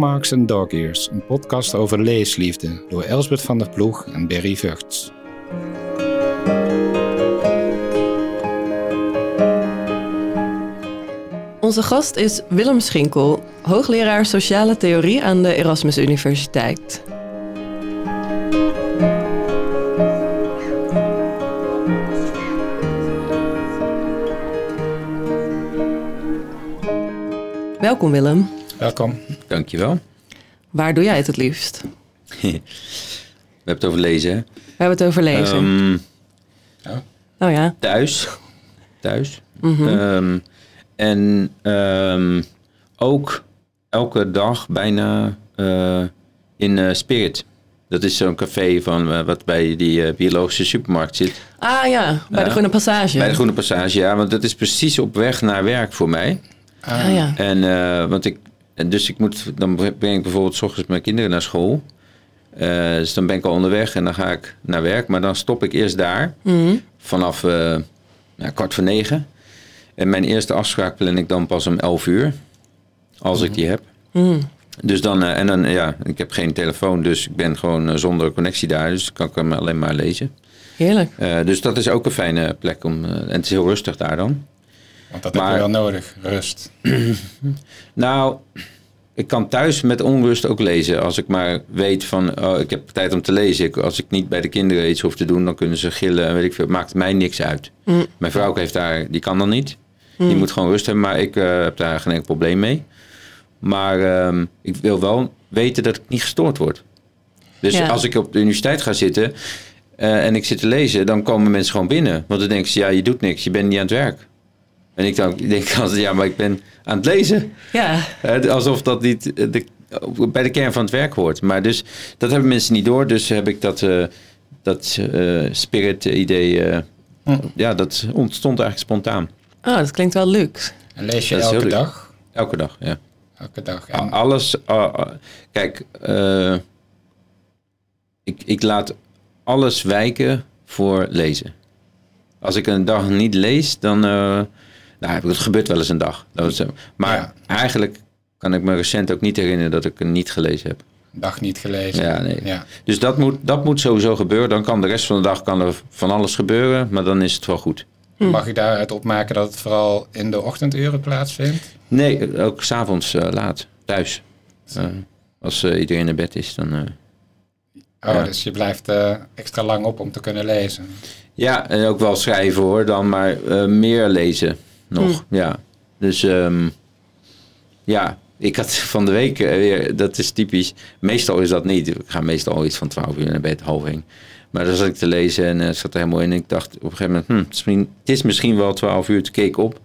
Bookmarks and Dog Ears, een podcast over leesliefde door Elsbeth van der Ploeg en Berry Vugts. Onze gast is Willem Schinkel, hoogleraar sociale theorie aan de Erasmus Universiteit. Welkom Willem. Welkom. Dankjewel. Waar doe jij het het liefst? We hebben het over lezen, hè? We hebben het over lezen. Ehm, oh ja. thuis. Thuis. Mhm. Ehm, en ehm, ook elke dag bijna eh, in eh, Spirit. Dat is zo'n café van, eh, wat bij die eh, biologische supermarkt zit. Ah ja, bij de Ja. Groene Passage. Bij de Groene Passage, ja. Want dat is precies op weg naar werk voor mij. Ah ja. En, eh, want ik, en dus ik moet, dan breng ik bijvoorbeeld 's ochtends mijn kinderen naar school. Eh, dus dan ben ik al onderweg en dan ga ik naar werk. Maar dan stop ik eerst daar Mhm. vanaf eh, ja, kwart voor negen. En mijn eerste afspraak plan ik dan pas om 11 uur. Als ik die heb. Mhm. Dus dan, eh, en dan, ja, ik heb geen telefoon, dus ik ben gewoon zonder connectie daar. Dus kan ik hem alleen maar lezen. Heerlijk. Dus dat is ook een fijne plek om, en het is heel rustig daar dan. Want dat Maar- heb je wel nodig, rust. Nou, ik kan thuis met onrust ook lezen. Als ik maar weet van, oh, ik heb tijd om te lezen. Ik, als ik niet bij de kinderen iets hoef te doen, dan kunnen ze gillen en weet ik veel. Maakt mij niks uit. Mm. Mijn vrouw heeft daar, die kan dan niet. Die moet gewoon rust hebben, maar ik eh, heb daar geen enkel probleem mee. Maar ehm, ik wil wel weten dat ik niet gestoord word. Dus Ja. als ik op de universiteit ga zitten eh, en ik zit te lezen, dan komen mensen gewoon binnen. Want dan denken ze, ja, je doet niks, je bent niet aan het werk. En ik, dan, ik denk altijd, ja, maar ik ben aan het lezen. Ja. Hè, alsof dat niet eh, de, bij de kern van het werk hoort. Maar dus, dat hebben mensen niet door. Dus heb ik dat, eh, dat eh, spirit-idee... eh, Hm. Ja, dat ontstond eigenlijk spontaan. Oh, dat klinkt wel luxe. En lees je elke leuk. dag? Elke dag, ja. Elke dag. En, Alles... ah, ah, kijk, eh, ik, ik laat alles wijken voor lezen. Als ik een dag niet lees, dan... eh nou, het gebeurt wel eens een dag. Dat is, maar Ja. eigenlijk kan ik me recent ook niet herinneren dat ik er niet gelezen heb. een dag niet gelezen. Ja, nee. Ja. Dus dat moet, dat moet sowieso gebeuren. Dan kan de rest van de dag kan er van alles gebeuren, maar dan is het wel goed. Mag ik daaruit opmaken dat het vooral in de ochtenduren plaatsvindt? Nee, ook s'avonds avonds laat, thuis. Eh, als eh, iedereen in bed is, dan... eh, Oh, Ja. dus je blijft eh, extra lang op om te kunnen lezen. Ja, en ook wel schrijven hoor, dan maar eh, meer lezen nog. Ja, dus ehm, ja, ik had van de week eh, weer, dat is typisch. Meestal is dat niet. Ik ga meestal iets van 12 uur naar bed, half één. Maar dan zat ik te lezen en eh zat er helemaal in. En ik dacht op een gegeven moment, hm, het, is misschien, het is misschien wel 12 uur. Toen keek ik op,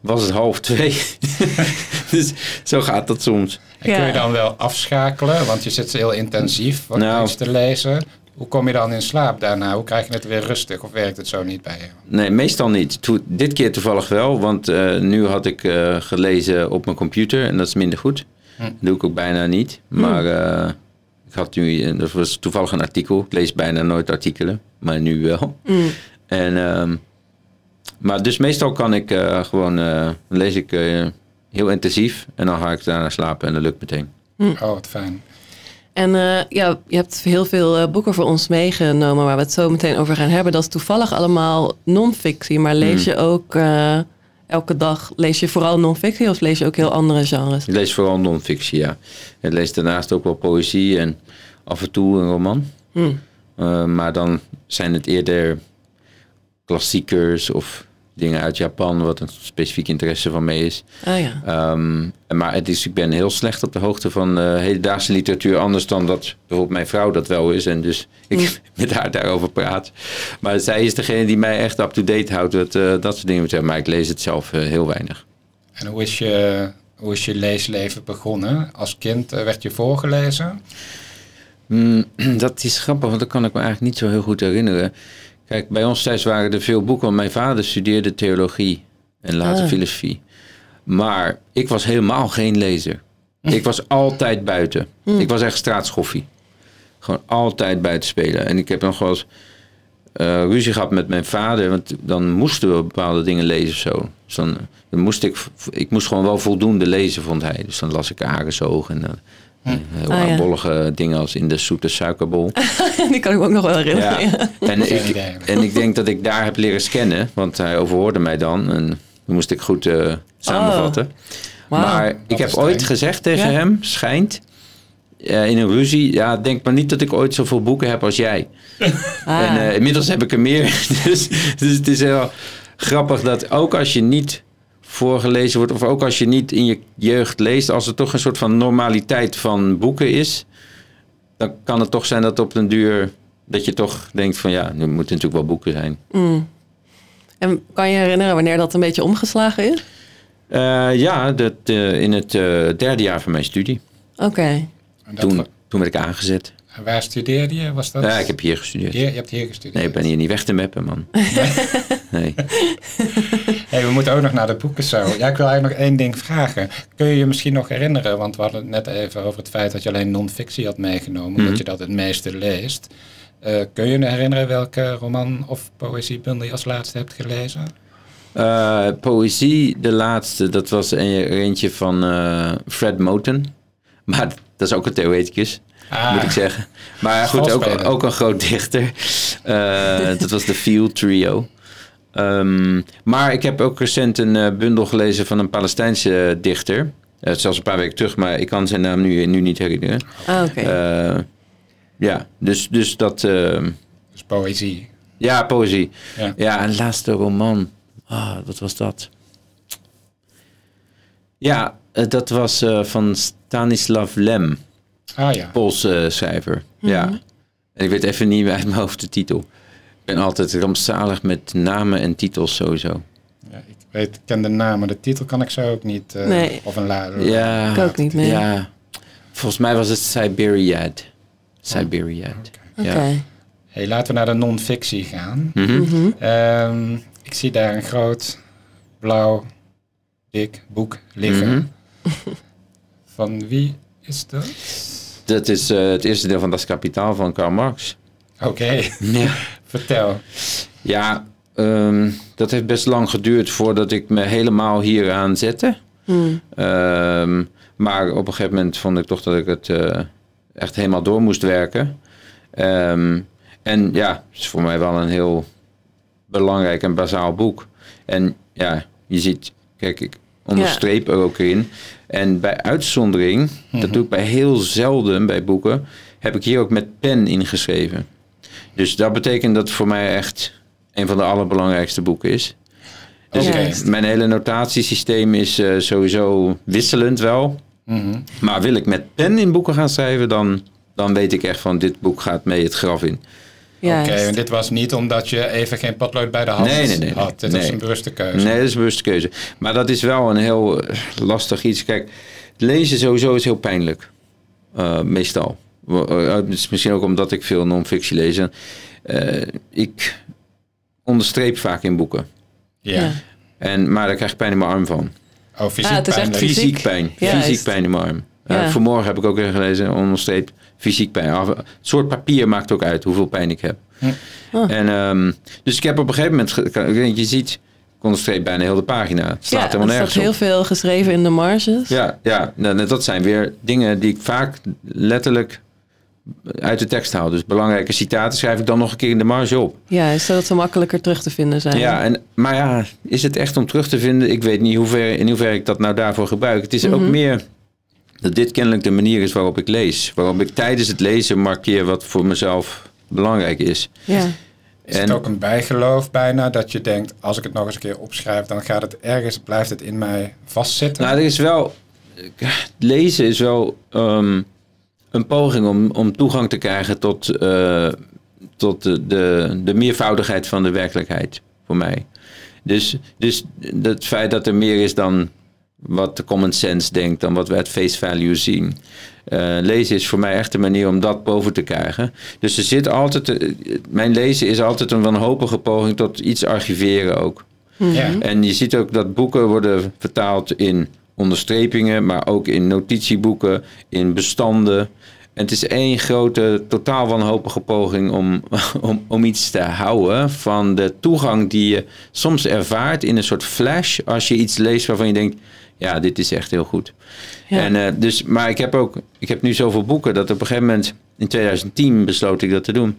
was het half twee. dus zo gaat dat soms. En kun je dan wel afschakelen? Want je zit heel intensief wat Nou. iets te lezen. Hoe kom je dan in slaap daarna? Hoe krijg je het weer rustig? Of werkt het zo niet bij je? Nee, meestal niet. Dit keer toevallig wel, want eh, nu had ik eh, gelezen op mijn computer en dat is minder goed. Hm. Dat doe ik ook bijna niet. Maar eh, ik had nu, dat was toevallig een artikel. Ik lees bijna nooit artikelen, maar nu wel. Mm. En, ehm, maar dus meestal kan ik eh, gewoon, eh, lees ik eh, heel intensief en dan ga ik daarna slapen en dat lukt meteen. Oh, wat fijn. En eh, ja, je hebt heel veel eh, boeken voor ons meegenomen waar we het zo meteen over gaan hebben. Dat is toevallig allemaal non-fictie, maar lees je ook eh, elke dag, lees je vooral non-fictie of lees je ook heel andere genres? Ik lees vooral non-fictie, ja. Ik lees daarnaast ook wel poëzie en af en toe een roman. Hm. Uh, maar dan zijn het eerder klassiekers of dingen uit Japan, wat een specifiek interesse van mij is. Ah ja. Ehm, maar het is, ik ben heel slecht op de hoogte van uh, hedendaagse literatuur, anders dan dat bijvoorbeeld mijn vrouw dat wel is. En dus ik met haar daarover praat. Maar zij is degene die mij echt up-to-date houdt, wat, uh, dat soort dingen betreft. Maar ik lees het zelf uh, heel weinig. En hoe is, je, hoe is je leesleven begonnen? Als kind uh, werd je voorgelezen? Mm, dat is grappig, want dat kan ik me eigenlijk niet zo heel goed herinneren. Kijk, bij ons thuis waren er veel boeken, want mijn vader studeerde theologie en later Ah. filosofie. Maar ik was helemaal geen lezer. Ik was altijd buiten. Ik was echt straatschoffie. Gewoon altijd buiten spelen. En ik heb nog wel eens uh, ruzie gehad met mijn vader, want dan moesten we bepaalde dingen lezen of zo. Dus dan, dan moest ik, ik moest gewoon wel voldoende lezen, vond hij. Dus dan las ik Arendshoog en dan Heel Ah, ja. aardbollige dingen als in de zoete suikerbol. Die kan ik ook nog wel herinneren. Ja. En, ik, en ik denk dat ik daar heb leren scannen, want hij overhoorde mij dan. En toen moest ik goed eh, samenvatten. Wauw. Maar ik heb ooit gezegd tegen Ja. hem, schijnt, eh, in een ruzie, ja, denk maar niet dat ik ooit zoveel boeken heb als jij. Ah. En eh, inmiddels heb ik er meer. dus, dus het is heel grappig dat ook als je niet voorgelezen wordt, of ook als je niet in je jeugd leest, als er toch een soort van normaliteit van boeken is, dan kan het toch zijn dat op den duur dat je toch denkt van ja, nu moeten natuurlijk wel boeken zijn. Mm. En kan je herinneren wanneer dat een beetje omgeslagen is? Eh, ja, dat, eh, in het eh, derde jaar van mijn studie. Oké. Toen, toen werd ik aangezet. en waar studeerde je? Was dat? Ja, ik heb hier gestudeerd. Hier, je hebt hier gestudeerd. Nee, ik ben hier niet weg te meppen, man. Nee. Hey, we moeten ook nog naar de boeken zo. Ja, ik wil eigenlijk nog één ding vragen. Kun je je misschien nog herinneren, want we hadden het net even over het feit dat je alleen non-fictie had meegenomen, Mhm. omdat je dat het meeste leest. Eh, kun je je herinneren welke roman of poëziebundel je als laatste hebt gelezen? Eh, poëzie, de laatste, dat was een, eentje van eh, Fred Moten. Maar dat is ook een theoreticus, Ah, moet ik zeggen. Maar goed, ook, ook een groot dichter. Dat was de Field Trio. Ehm, maar ik heb ook recent een eh, bundel gelezen van een Palestijnse dichter. Uh, zelfs een paar weken terug, maar ik kan zijn naam nu, nu niet herinneren. Ah, oké. Eh, ja, dus, dus dat... ehm, Dus poëzie. ja, poëzie. Ja. Ja, een laatste roman. Ah, wat was dat? Ja, eh, dat was eh, van Stanislav Lem, Ah ja. Poolse schrijver. Ja. En ik weet even niet uit mijn hoofd de titel. Ik ben altijd rampzalig met namen en titels sowieso. ja. Ik weet, ik ken de naam, maar de titel kan ik zo ook niet. eh, Nee. Of een la. Ja, Ik ook niet, nee. Ja, volgens mij was het Siberiad. Siberiad. Oké. Ja. Hey, laten we naar de non-fictie gaan. Mhm. Mhm. Ehm, ik zie daar een groot, blauw, dik boek liggen. Mhm. Van wie is dat? Dat is eh, het eerste deel van Das Kapitaal van Karl Marx. Oké, Ja. vertel. Ja, ehm, dat heeft best lang geduurd voordat ik me helemaal hieraan zette. Hmm. Ehm, maar op een gegeven moment vond ik toch dat ik het eh, echt helemaal door moest werken. Ehm, en ja, het is voor mij wel een heel belangrijk en bazaal boek. En ja, je ziet, kijk, ik onderstreep er ook in. En bij uitzondering, dat doe ik bij heel zelden bij boeken, heb ik hier ook met pen ingeschreven. Dus dat betekent dat het voor mij echt een van de allerbelangrijkste boeken is. Dus Oké. ik- mijn hele notatiesysteem is eh, sowieso wisselend wel. Mhm. Maar wil ik met pen in boeken gaan schrijven, dan, dan weet ik echt van dit boek gaat mee het graf in. Oké, en dit was niet omdat je even geen potlood bij de hand Nee, nee, nee, had. Dit was Nee. een bewuste keuze. Nee, dat is een bewuste keuze. Maar dat is wel een heel eh, lastig iets. Kijk, lezen sowieso is heel pijnlijk. Eh, meestal. Eh, Het is misschien ook omdat ik veel non-fictie lees. En, eh, ik onderstreep vaak in boeken. Ja. Ja. En, maar daar krijg ik pijn in mijn arm van. Oh, fysiek Ah, het is echt pijnlijk. fysiek. Fysiek pijn. Fysiek pijn in mijn arm. Eh, Ja. vanmorgen heb ik ook weer gelezen, onderstreep fysiek pijn. Af- Het soort papier maakt ook uit hoeveel pijn ik heb. Hm. Oh. En, ehm, dus ik heb op een gegeven moment, je ziet, ik onderstreep bijna heel de pagina. Het staat ja, helemaal er nergens staat heel op. veel geschreven in de marges. Ja, ja nou, dat zijn weer dingen die ik vaak letterlijk uit de tekst haal. Dus belangrijke citaten schrijf ik dan nog een keer in de marge op. Juist, zodat ze makkelijker terug te vinden zijn. Ja, en, maar ja, is het echt om terug te vinden? Ik weet niet hoe ver, in hoeverre ik dat nou daarvoor gebruik. Het is ook Mhm. meer dat dit kennelijk de manier is waarop ik lees. Waarop ik tijdens het lezen markeer wat voor mezelf belangrijk is. Ja. Is het ook een bijgeloof bijna dat je denkt, als ik het nog eens een keer opschrijf, dan gaat het ergens, blijft het in mij vastzitten? Nou, er is wel. Lezen is wel ehm, een poging om, om toegang te krijgen tot, eh, tot de, de, de meervoudigheid van de werkelijkheid voor mij. Dus, dus het feit dat er meer is dan wat de common sense denkt, dan wat we at face value zien. Eh, lezen is voor mij echt een manier om dat boven te krijgen. Dus er zit altijd. eh, mijn lezen is altijd een wanhopige poging tot iets archiveren ook. ja. En je ziet ook dat boeken worden vertaald in onderstrepingen, maar ook in notitieboeken, in bestanden. En het is één grote, totaal wanhopige poging om, om, om iets te houden van de toegang die je soms ervaart in een soort flash als je iets leest waarvan je denkt, ja, dit is echt heel goed. Ja. En, eh, dus, maar ik heb ook, ik heb nu zoveel boeken dat op een gegeven moment, in 2010 besloot ik dat te doen.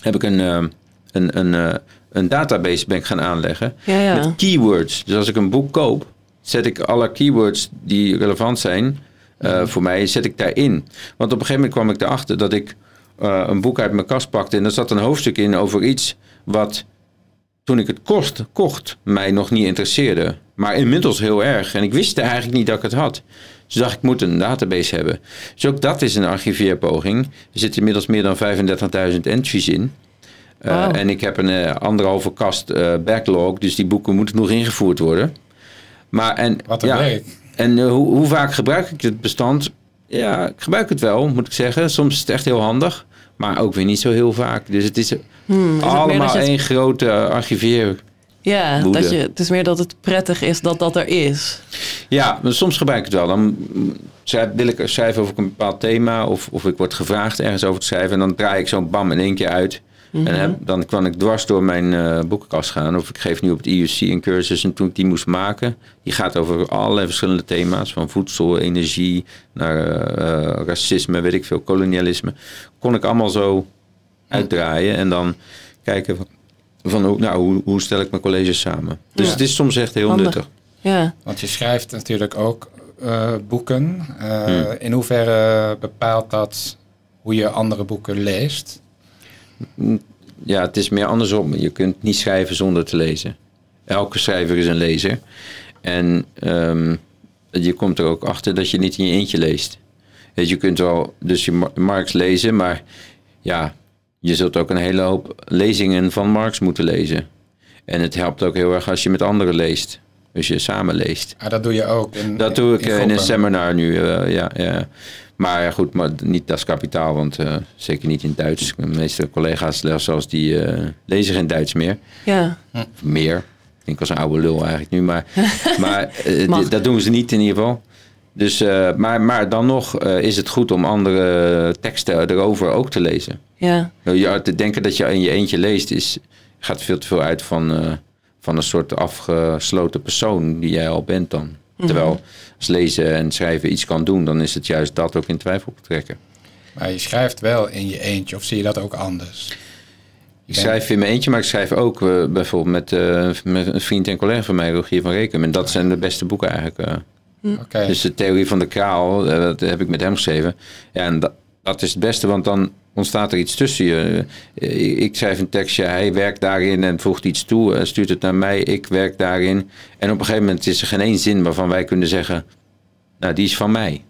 Heb ik een, eh, een, een, eh, een database ben ik gaan aanleggen Ja, ja. met keywords. Dus als ik een boek koop, zet ik alle keywords die relevant zijn eh, voor mij, zet ik daarin. Want op een gegeven moment kwam ik erachter dat ik eh, een boek uit mijn kast pakte en er zat een hoofdstuk in over iets wat toen ik het kocht, kocht mij nog niet interesseerde. Maar inmiddels heel erg. En ik wist eigenlijk niet dat ik het had. Dus dacht ik, moet een database hebben. Dus ook dat is een archiveerpoging. Er zitten inmiddels meer dan 35.000 entries in. Eh. En ik heb een anderhalve kast eh, backlog. Dus die boeken moeten nog ingevoerd worden. Maar en, Wat een ja, werk. En eh, hoe, hoe vaak gebruik ik het bestand? Ja, ik gebruik het wel, moet ik zeggen. Soms is het echt heel handig. Maar ook weer niet zo heel vaak. Dus het is Hmm, is het meer allemaal het- één grote archiveer. Ja, woede. dat je, het is meer dat het prettig is dat dat er is. Ja, maar soms gebruik ik het wel. Dan wil ik schrijven over een bepaald thema. Of, of ik word gevraagd ergens over te schrijven. En dan draai ik zo'n bam in één keer uit. Mhm. En heb, dan kan ik dwars door mijn eh, boekenkast gaan. Of ik geef nu op het IUC een cursus. En toen ik die moest maken. Die gaat over allerlei verschillende thema's. Van voedsel, energie, naar eh, racisme, weet ik veel, kolonialisme. Kon ik allemaal zo uitdraaien. En dan kijken van, van hoe, nou, hoe, hoe stel ik mijn colleges samen. Dus Ja. het is soms echt heel Handig. nuttig. Ja, Want je schrijft natuurlijk ook eh, boeken. Eh, Hmm. In hoeverre bepaalt dat hoe je andere boeken leest? Ja, het is meer andersom. Je kunt niet schrijven zonder te lezen. Elke schrijver is een lezer. En ehm, je komt er ook achter dat je niet in je eentje leest. Je, kunt wel dus je Mar- Marx lezen, maar ja, je zult ook een hele hoop lezingen van Marx moeten lezen. En het helpt ook heel erg als je met anderen leest. Dus je samen leest. Ah, dat doe je ook. In, Dat doe ik eh, in, een groepen. seminar nu, eh, ja, ja. Maar ja, goed, maar niet das kapitaal, want eh, zeker niet in Duits. De meeste collega's zelfs die eh, lezen geen Duits meer. ja. Meer. Ik denk als een oude lul eigenlijk nu, maar, maar eh, dat doen ze niet in ieder geval. Dus, eh, maar, maar dan nog eh, is het goed om andere teksten erover ook te lezen. ja. Nou, Je, te denken dat je in je eentje leest, is, gaat veel te veel uit van, eh, van een soort afgesloten persoon die jij al bent dan. Terwijl als lezen en schrijven iets kan doen, dan is het juist dat ook in twijfel betrekken. Maar je schrijft wel in je eentje, of zie je dat ook anders? Ik schrijf in mijn eentje, maar ik schrijf ook eh, bijvoorbeeld met, eh, met een vriend en collega van mij, Rogier van Rekem. En dat zijn de beste boeken eigenlijk. eh. Oké. Dus de theorie van de kraal, dat heb ik met hem geschreven. Ja, en dat, dat is het beste, want dan ontstaat er iets tussen je. Eh, Ik schrijf een tekstje, hij werkt daarin en voegt iets toe, eh, stuurt het naar mij, ik werk daarin. En op een gegeven moment is er geen één zin waarvan wij kunnen zeggen, nou die is van mij.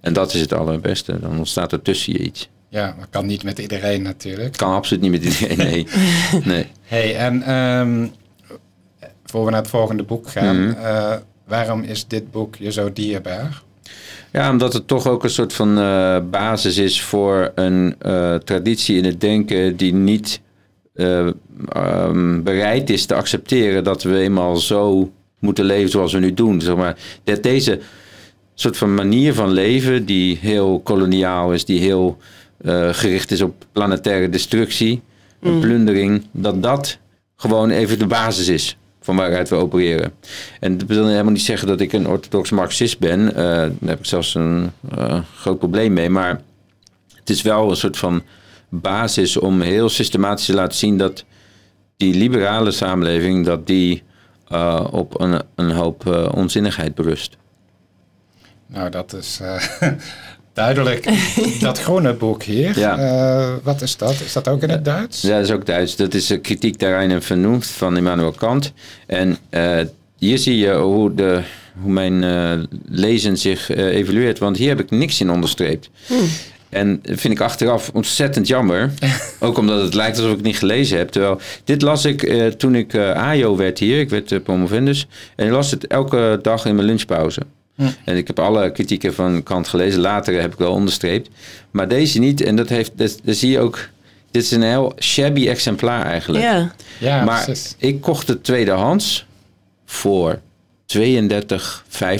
En dat is het allerbeste, dan ontstaat er tussen je iets. Ja, maar kan niet met iedereen natuurlijk. Kan absoluut niet met iedereen, nee. nee. hey, en ehm, voor we naar het volgende boek gaan, Mhm. eh, waarom is dit boek je zo dierbaar? Ja, omdat het toch ook een soort van eh, basis is voor een eh, traditie in het denken die niet eh, ehm, bereid is te accepteren dat we eenmaal zo moeten leven zoals we nu doen. Zeg maar, dat deze soort van manier van leven die heel koloniaal is, die heel gericht is op planetaire destructie, en plundering, dat dat gewoon even de basis is van waaruit we opereren. En dat wil helemaal niet zeggen dat ik een orthodox marxist ben. Eh, daar heb ik zelfs een eh, groot probleem mee. Maar het is wel een soort van basis om heel systematisch te laten zien dat die liberale samenleving, dat die eh, op een, een hoop onzinnigheid berust. Nou, dat is duidelijk. dat groene boek hier, Ja. eh, wat is dat? Is dat ook in het Duits? Ja, dat is ook Duits. Dat is Kritiek der reine Vernunft van Immanuel Kant. En eh, hier zie je hoe, de, hoe mijn eh, lezen zich eh, evolueert. Want hier heb ik niks in onderstreept. En dat vind ik achteraf ontzettend jammer. Ook omdat het lijkt alsof ik het niet gelezen heb. Terwijl, dit las ik eh, toen ik eh AJO werd hier. Ik werd uh, promovendus. En ik las het elke dag in mijn lunchpauze. En ik heb alle kritieken van Kant gelezen. Later heb ik wel onderstreept. Maar deze niet. En dat heeft, dat, dat zie je ook... Dit is een heel shabby exemplaar eigenlijk. Ja, Ja, maar precies. ik kocht het tweedehands voor 32,50.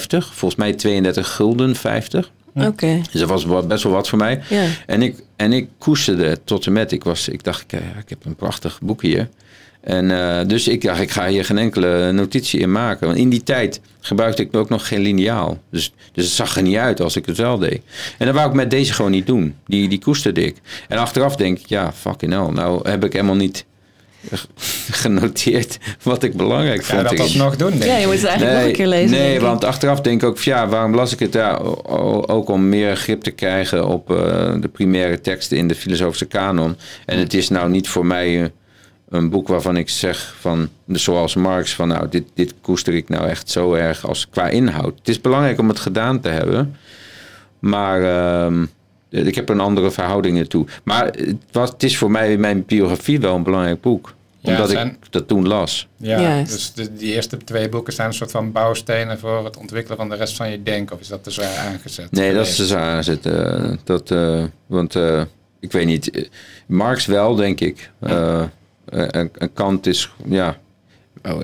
Volgens mij 32 gulden 50. Oké. Dus dat was best wel wat voor mij. Ja. En ik, en ik koesterde het tot en met. Ik, was, ik dacht, ik, ik heb een prachtig boek hier. En eh, dus ik dacht, ik ga hier geen enkele notitie in maken. Want in die tijd gebruikte ik ook nog geen liniaal. Dus, dus het zag er niet uit als ik het wel deed. En dat wou ik met deze gewoon niet doen. Die, die koesterde ik. En achteraf denk ik, ja, fucking hell. Nou heb ik helemaal niet genoteerd wat ik belangrijk vond. je dat erin. alsnog doen, denk ja, je moet het eigenlijk nog een keer lezen. Nee, want achteraf denk ik ook, ja, waarom las ik het? Ja, ook om meer grip te krijgen op eh, de primaire teksten in de filosofische kanon. En het is nou niet voor mij eh, een boek waarvan ik zeg van, zoals Marx, van nou, dit, dit koester ik nou echt zo erg als qua inhoud. Het is belangrijk om het gedaan te hebben, maar ehm, ik heb er een andere verhouding ertoe. Maar het, was, het is voor mij in mijn biografie wel een belangrijk boek. Ja, Omdat zijn- ik dat toen las. Ja, dus de, die eerste twee boeken zijn een soort van bouwstenen voor het ontwikkelen van de rest van je denken. Of is dat te zwaar aangezet? Nee, dat is te zwaar zit. eh, dat, eh, want eh, ik weet niet. Marx wel, denk ik. Eh, eh, en en Kant is, ja. oh,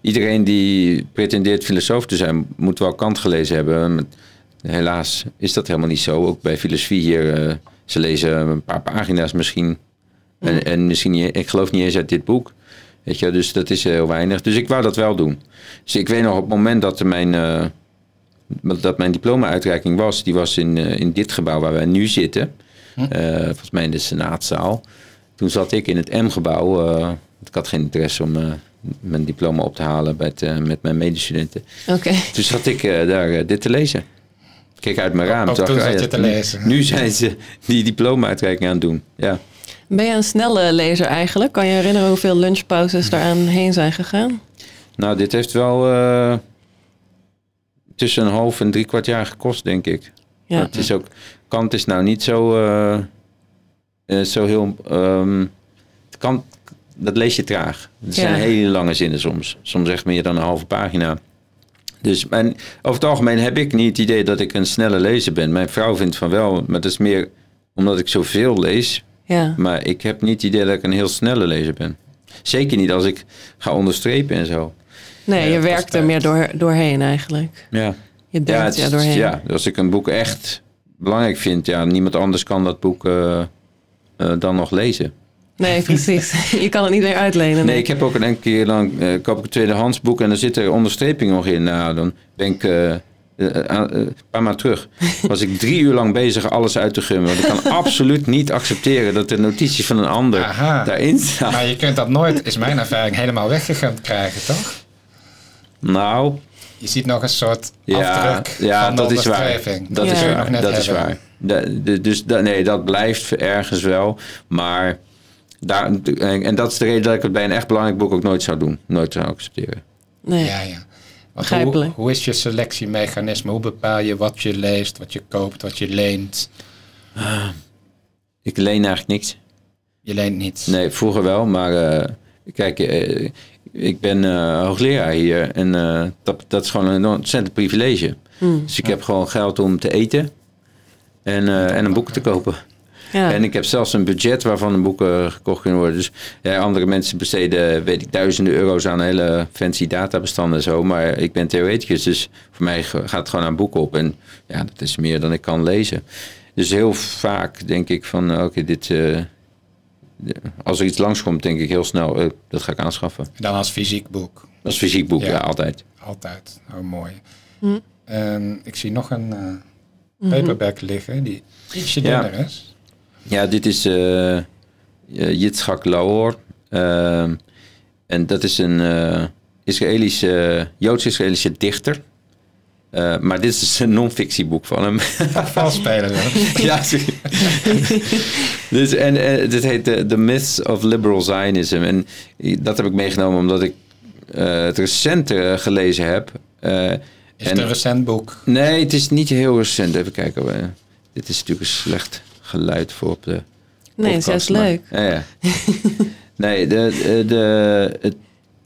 iedereen die pretendeert filosoof te zijn, moet wel Kant gelezen hebben. Helaas is dat helemaal niet zo. Ook bij filosofie hier, eh, ze lezen een paar pagina's misschien. En, en misschien, niet- ik geloof niet eens uit dit boek. Weet je, dus dat is heel weinig. Dus ik wou dat wel doen. Dus ik weet nog op het moment dat mijn, eh, dat mijn diploma-uitreiking was, die was in, in dit gebouw waar wij nu zitten. Eh, volgens mij in de Senaatzaal. Toen zat ik in het M-gebouw. eh, ik had geen interesse om eh, mijn diploma op te halen bij het, eh, met mijn medestudenten. Oké. Toen zat ik eh, daar dit te lezen. Ik keek uit mijn raam. Ook dacht, toen ah, zat ja, je te nu- lezen. Nu zijn ze die diploma-uitreiking aan het doen. Ja. Ben je een snelle lezer eigenlijk? Kan je herinneren hoeveel lunchpauzes daaraan heen zijn gegaan? Nou, dit heeft wel eh, tussen een half en drie kwart jaar gekost, denk ik. Ja. Maar Het is ook, Kant is nou niet zo, eh, eh, zo heel. ehm, Kant, dat lees je traag. Het Ja. zijn hele lange zinnen soms. Soms echt meer dan een halve pagina. Dus mijn, over het algemeen heb ik niet het idee dat ik een snelle lezer ben. Mijn vrouw vindt van wel, maar dat is meer omdat ik zoveel lees. Ja. Maar ik heb niet het idee dat ik een heel snelle lezer ben. Zeker niet als ik ga onderstrepen en zo. Nee, Ja, je werkt er meer door, doorheen eigenlijk. Ja. Je Ja, denkt het ja, is- doorheen. ja, als ik een boek echt belangrijk vind, ja, niemand anders kan dat boek eh, eh, dan nog lezen. Nee, precies. je kan het niet meer uitlenen. Nee, ik heb ook een enkele keer lang, eh, koop ik een tweedehands boek en dan zit er onderstreping nog in. Nou, dan ben ik eh, een paar maanden terug. Was ik drie uur lang bezig alles uit te gummen. Want ik kan absoluut niet accepteren dat de notities van een ander Aha. daarin staan. Maar je kunt dat nooit, is mijn ervaring, helemaal weggegund krijgen, toch? Nou, Je ziet nog een soort ja, afdruk ja van de dat is waar. Dat Ja. is waar. nog net Dat is waar. De- de- dus da- nee, dat blijft ergens wel. Maar daar, en, en dat is de reden dat ik het bij een echt belangrijk boek ook nooit zou doen. Nooit zou accepteren. Nee. Ja, ja. Want hoe, hoe is je selectiemechanisme? Hoe bepaal je wat je leest, wat je koopt, wat je leent? Ik leen eigenlijk niks. Je leent niets. Nee, vroeger wel, maar eh, kijk, eh, ik ben eh, hoogleraar hier en eh, dat, dat is gewoon een ontzettend privilege. Hmm. Dus ik heb gewoon geld om te eten en, eh, en een boek te kopen. Ja. En ik heb zelfs een budget waarvan de boeken gekocht kunnen worden. Dus ja, andere mensen besteden, weet ik, duizenden euro's aan hele fancy databestanden en zo. Maar ik ben theoreticus, dus voor mij gaat het gewoon aan boeken op. En ja, dat is meer dan ik kan lezen. Dus heel vaak denk ik van, oké, dit... eh, als er iets langskomt, denk ik heel snel, eh, dat ga ik aanschaffen. Dan als fysiek boek. Dat is fysiek boek, Ja. ja, altijd. Altijd. Oh, mooi. Hm. En ik zie nog een eh, Mhm. paperback liggen die ietsje Ja. dunner is. Ja, dit is eh uh, Yitzhak Laor. Ehm, en dat is een eh, Israëlische, Joods-Israëlische dichter. Eh, maar dit is dus een non-fictieboek van hem. Vals spelen. hè? ja, zie- dus, en eh, dit heet The, The Myths of Liberal Zionism. En dat heb ik meegenomen omdat ik eh, het recent eh, gelezen heb. Eh, Is En- het een recent boek? nee, het is niet heel recent. Even kijken. eh, dit is natuurlijk een slecht geluid voor op de nee, het is podcast, juist maar- leuk. Ja, ja. nee, de, de, de, het-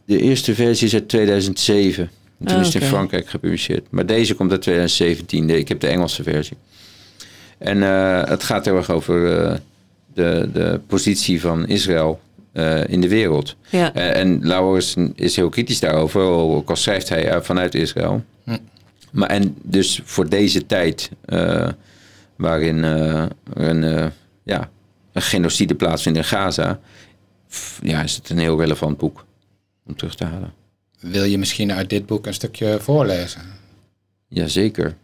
de eerste versie is uit 2007. En toen Ah, is het in oké. Frankrijk gepubliceerd. Maar deze komt uit 2017. De- Ik heb de Engelse versie. En eh, het gaat heel erg over eh, de, de positie van Israël eh, in de wereld. Ja. Eh, en Lauwers is heel kritisch daarover, ook al schrijft hij vanuit Israël. Hm. Maar en dus voor deze tijd, eh, waarin eh, een, eh, ja, een genocide plaatsvindt in Gaza, ja, is het een heel relevant boek om terug te halen. Wil je misschien uit dit boek een stukje voorlezen? Jazeker.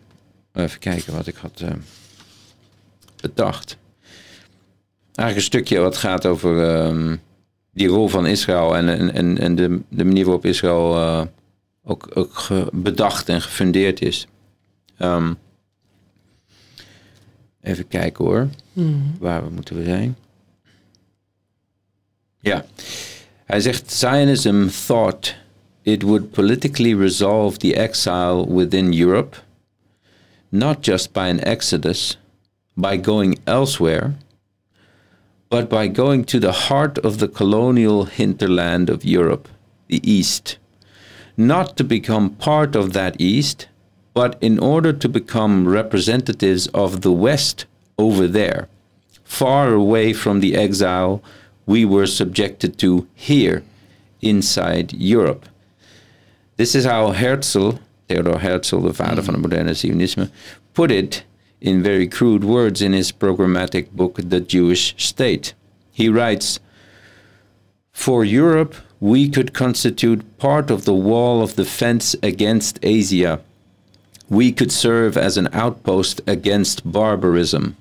Even kijken wat ik had eh, bedacht. Eigenlijk een stukje wat gaat over ehm, die rol van Israël en, en, en, de, de manier waarop Israël eh, ook, ook bedacht en gefundeerd is. Ehm, even kijken hoor, waar we moeten we zijn. Ja, hij zegt: Zionism thought it would politically resolve the exile within Europe, not just by an exodus, by going elsewhere, but by going to the heart of the colonial hinterland of Europe, the East. Not to become part of that East, but in order to become representatives of the West over there, far away from the exile we were subjected to here inside Europe. This is how Herzl, Theodor Herzl, de vader van mm. het moderne Zionisme, put it in very crude words in his programmatic book, The Jewish State. He writes, For Europe, we could constitute part of the wall of defense against Asia. We could serve as an outpost against barbarism.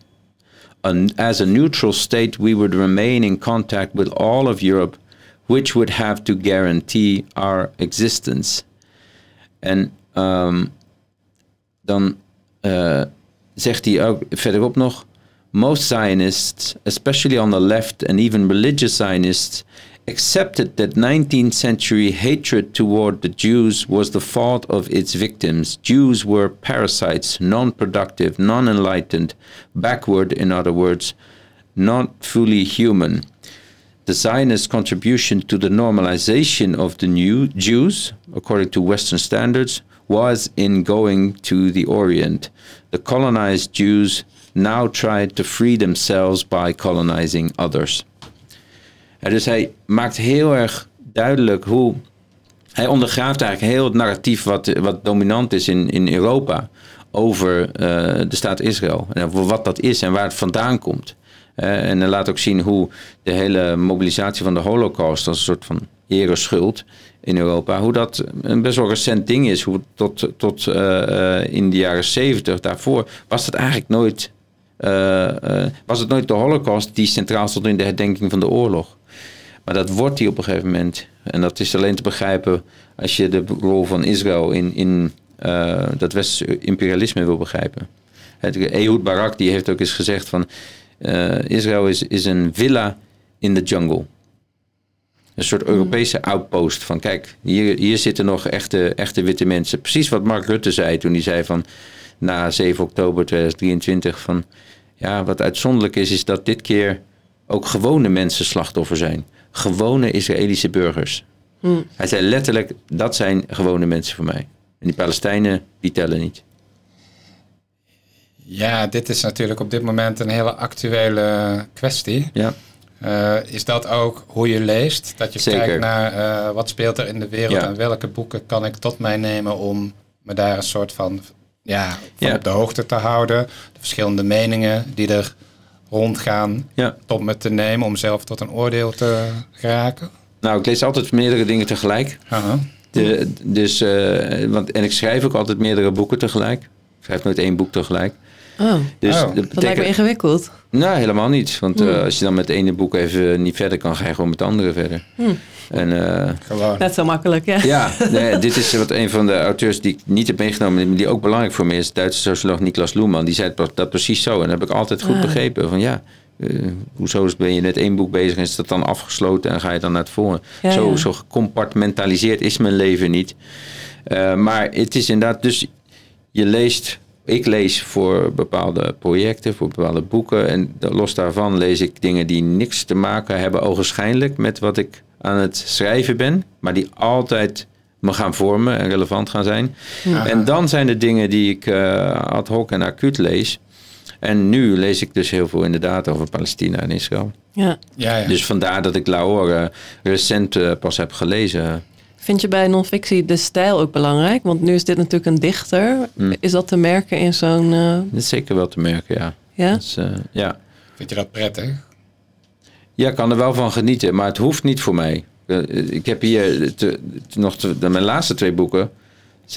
An- as a neutral state, we would remain in contact with all of Europe, which would have to guarantee our existence. En ehm, dan eh, zegt hij ook verderop nog: Most Zionists, especially on the left and even religious Zionists, accepted that 19th century hatred toward the Jews was the fault of its victims. Jews were parasites, non productive, non enlightened, backward, in other words, not fully human. The Zionist contribution to the normalization of the new Jews, according to Western standards, was in going to the Orient. The colonized Jews now tried to free themselves by colonizing others. Dus hij maakt heel erg duidelijk hoe. Hij ondergraaft eigenlijk heel het narratief wat, wat dominant is in, in Europa over eh, de staat Israël. En over wat dat is en waar het vandaan komt. Eh, en hij laat ook zien hoe de hele mobilisatie van de Holocaust als een soort van ereschuld in Europa, hoe dat een best wel recent ding is. Hoe tot, tot eh, eh, in de jaren zeventig daarvoor was het eigenlijk nooit, was het nooit de Holocaust die centraal stond in de herdenking van de oorlog. Maar dat wordt die op een gegeven moment. En dat is alleen te begrijpen als je de rol van Israël in, in dat westerse imperialisme wil begrijpen. Het, Ehud Barak die heeft ook eens gezegd van eh, Israël is, is een villa in de jungle. Een soort Europese outpost van kijk, hier, hier zitten nog echte, echte witte mensen. Precies wat Mark Rutte zei toen hij zei van na 7 oktober 2023 van ja, wat uitzonderlijk is, is dat dit keer ook gewone mensen slachtoffer zijn. Gewone Israëlische burgers. Hij zei letterlijk, dat zijn gewone mensen voor mij. En die Palestijnen, die tellen niet. Ja, dit is natuurlijk op dit moment een hele actuele kwestie. Ja, Eh, is dat ook hoe je leest? Dat je Zeker. kijkt naar eh, wat speelt er in de wereld Ja. en welke boeken kan ik tot mij nemen om me daar een soort van, ja, van Ja. op de hoogte te houden. De verschillende meningen die er rondgaan ja. tot me te nemen om zelf tot een oordeel te geraken. Nou, ik lees altijd meerdere dingen tegelijk. De, dus, eh, want, en ik schrijf ook altijd meerdere boeken tegelijk. Ik schrijf nooit één boek tegelijk. Oh, Dus Oh. dat dat lijkt me ingewikkeld. nou, helemaal niet. Want eh, als je dan met het ene boek even niet verder kan, ga je gewoon met het andere verder. En eh, Gewoon. Net zo makkelijk, ja. ja, nee, dit is wat een van de auteurs die ik niet heb meegenomen, maar die ook belangrijk voor me is, Duitse socioloog Niklas Luhmann. Die zei dat precies zo. En dat heb ik altijd goed Ah. begrepen. Van ja, eh, hoezo ben je net één boek bezig en is dat dan afgesloten en ga je dan naar het volgende? Ja, zo, ja. zo gecompartmentaliseerd is mijn leven niet. Eh, maar het is inderdaad, dus je leest, ik lees voor bepaalde projecten, voor bepaalde boeken. En los daarvan lees ik dingen die niks te maken hebben, ogenschijnlijk, met wat ik aan het schrijven ben. Maar die altijd me gaan vormen en relevant gaan zijn. En dan zijn er dingen die ik eh, ad hoc en acuut lees. En nu lees ik dus heel veel inderdaad over Palestina en Israël. Ja. Ja, ja. Dus vandaar dat ik Lahore recent eh, pas heb gelezen. Vind je bij non-fictie de stijl ook belangrijk? Want nu is dit natuurlijk een dichter. Mm. Is dat te merken in zo'n... eh, Dat is zeker wel te merken, ja. ja? Dus, eh, ja. Vind je dat prettig? Ja, ik kan er wel van genieten, maar het hoeft niet voor mij. Eh, Ik heb hier te- te- nog te- mijn laatste twee boeken.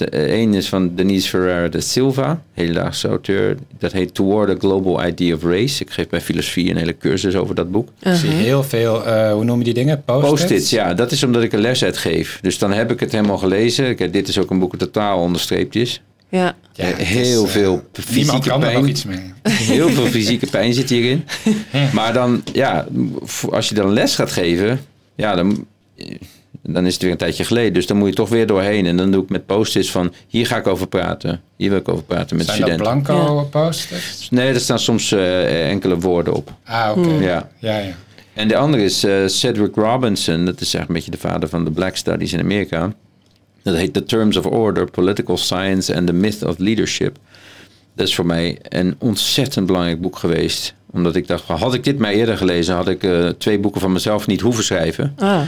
Eén is van Denise Ferreira de Silva, hedendaagse auteur. Dat heet Toward a Global Idea of Race. Ik geef bij filosofie een hele cursus over dat boek. Ik zie Uh-huh. heel veel, eh, hoe noem je die dingen? Post-its? Post-its, ja, dat is omdat ik een les uitgeef. Dus dan heb ik het helemaal gelezen. Ik, dit is ook een boek dat totaal onderstreept is. Ja. Ja, het is, heel eh, veel Niemand fysieke kan er pijn. nog iets mee. Heel veel fysieke pijn zit hierin. Maar dan, ja, als je dan les gaat geven, ja, dan, dan is het weer een tijdje geleden. Dus dan moet je toch weer doorheen. En dan doe ik met post-its van, hier ga ik over praten. Hier wil ik over praten met Zijn dat studenten. blanco post-its? Nee, er staan soms eh, enkele woorden op. Ah, oké. Ja. Ja, ja. En de andere is eh, Cedric Robinson. Dat is eigenlijk een beetje de vader van de Black Studies in Amerika. Dat heet The Terms of Order, Political Science and the Myth of Leadership. Dat is voor mij een ontzettend belangrijk boek geweest. Omdat ik dacht, had ik dit maar eerder gelezen, had ik eh, twee boeken van mezelf niet hoeven schrijven. Ah,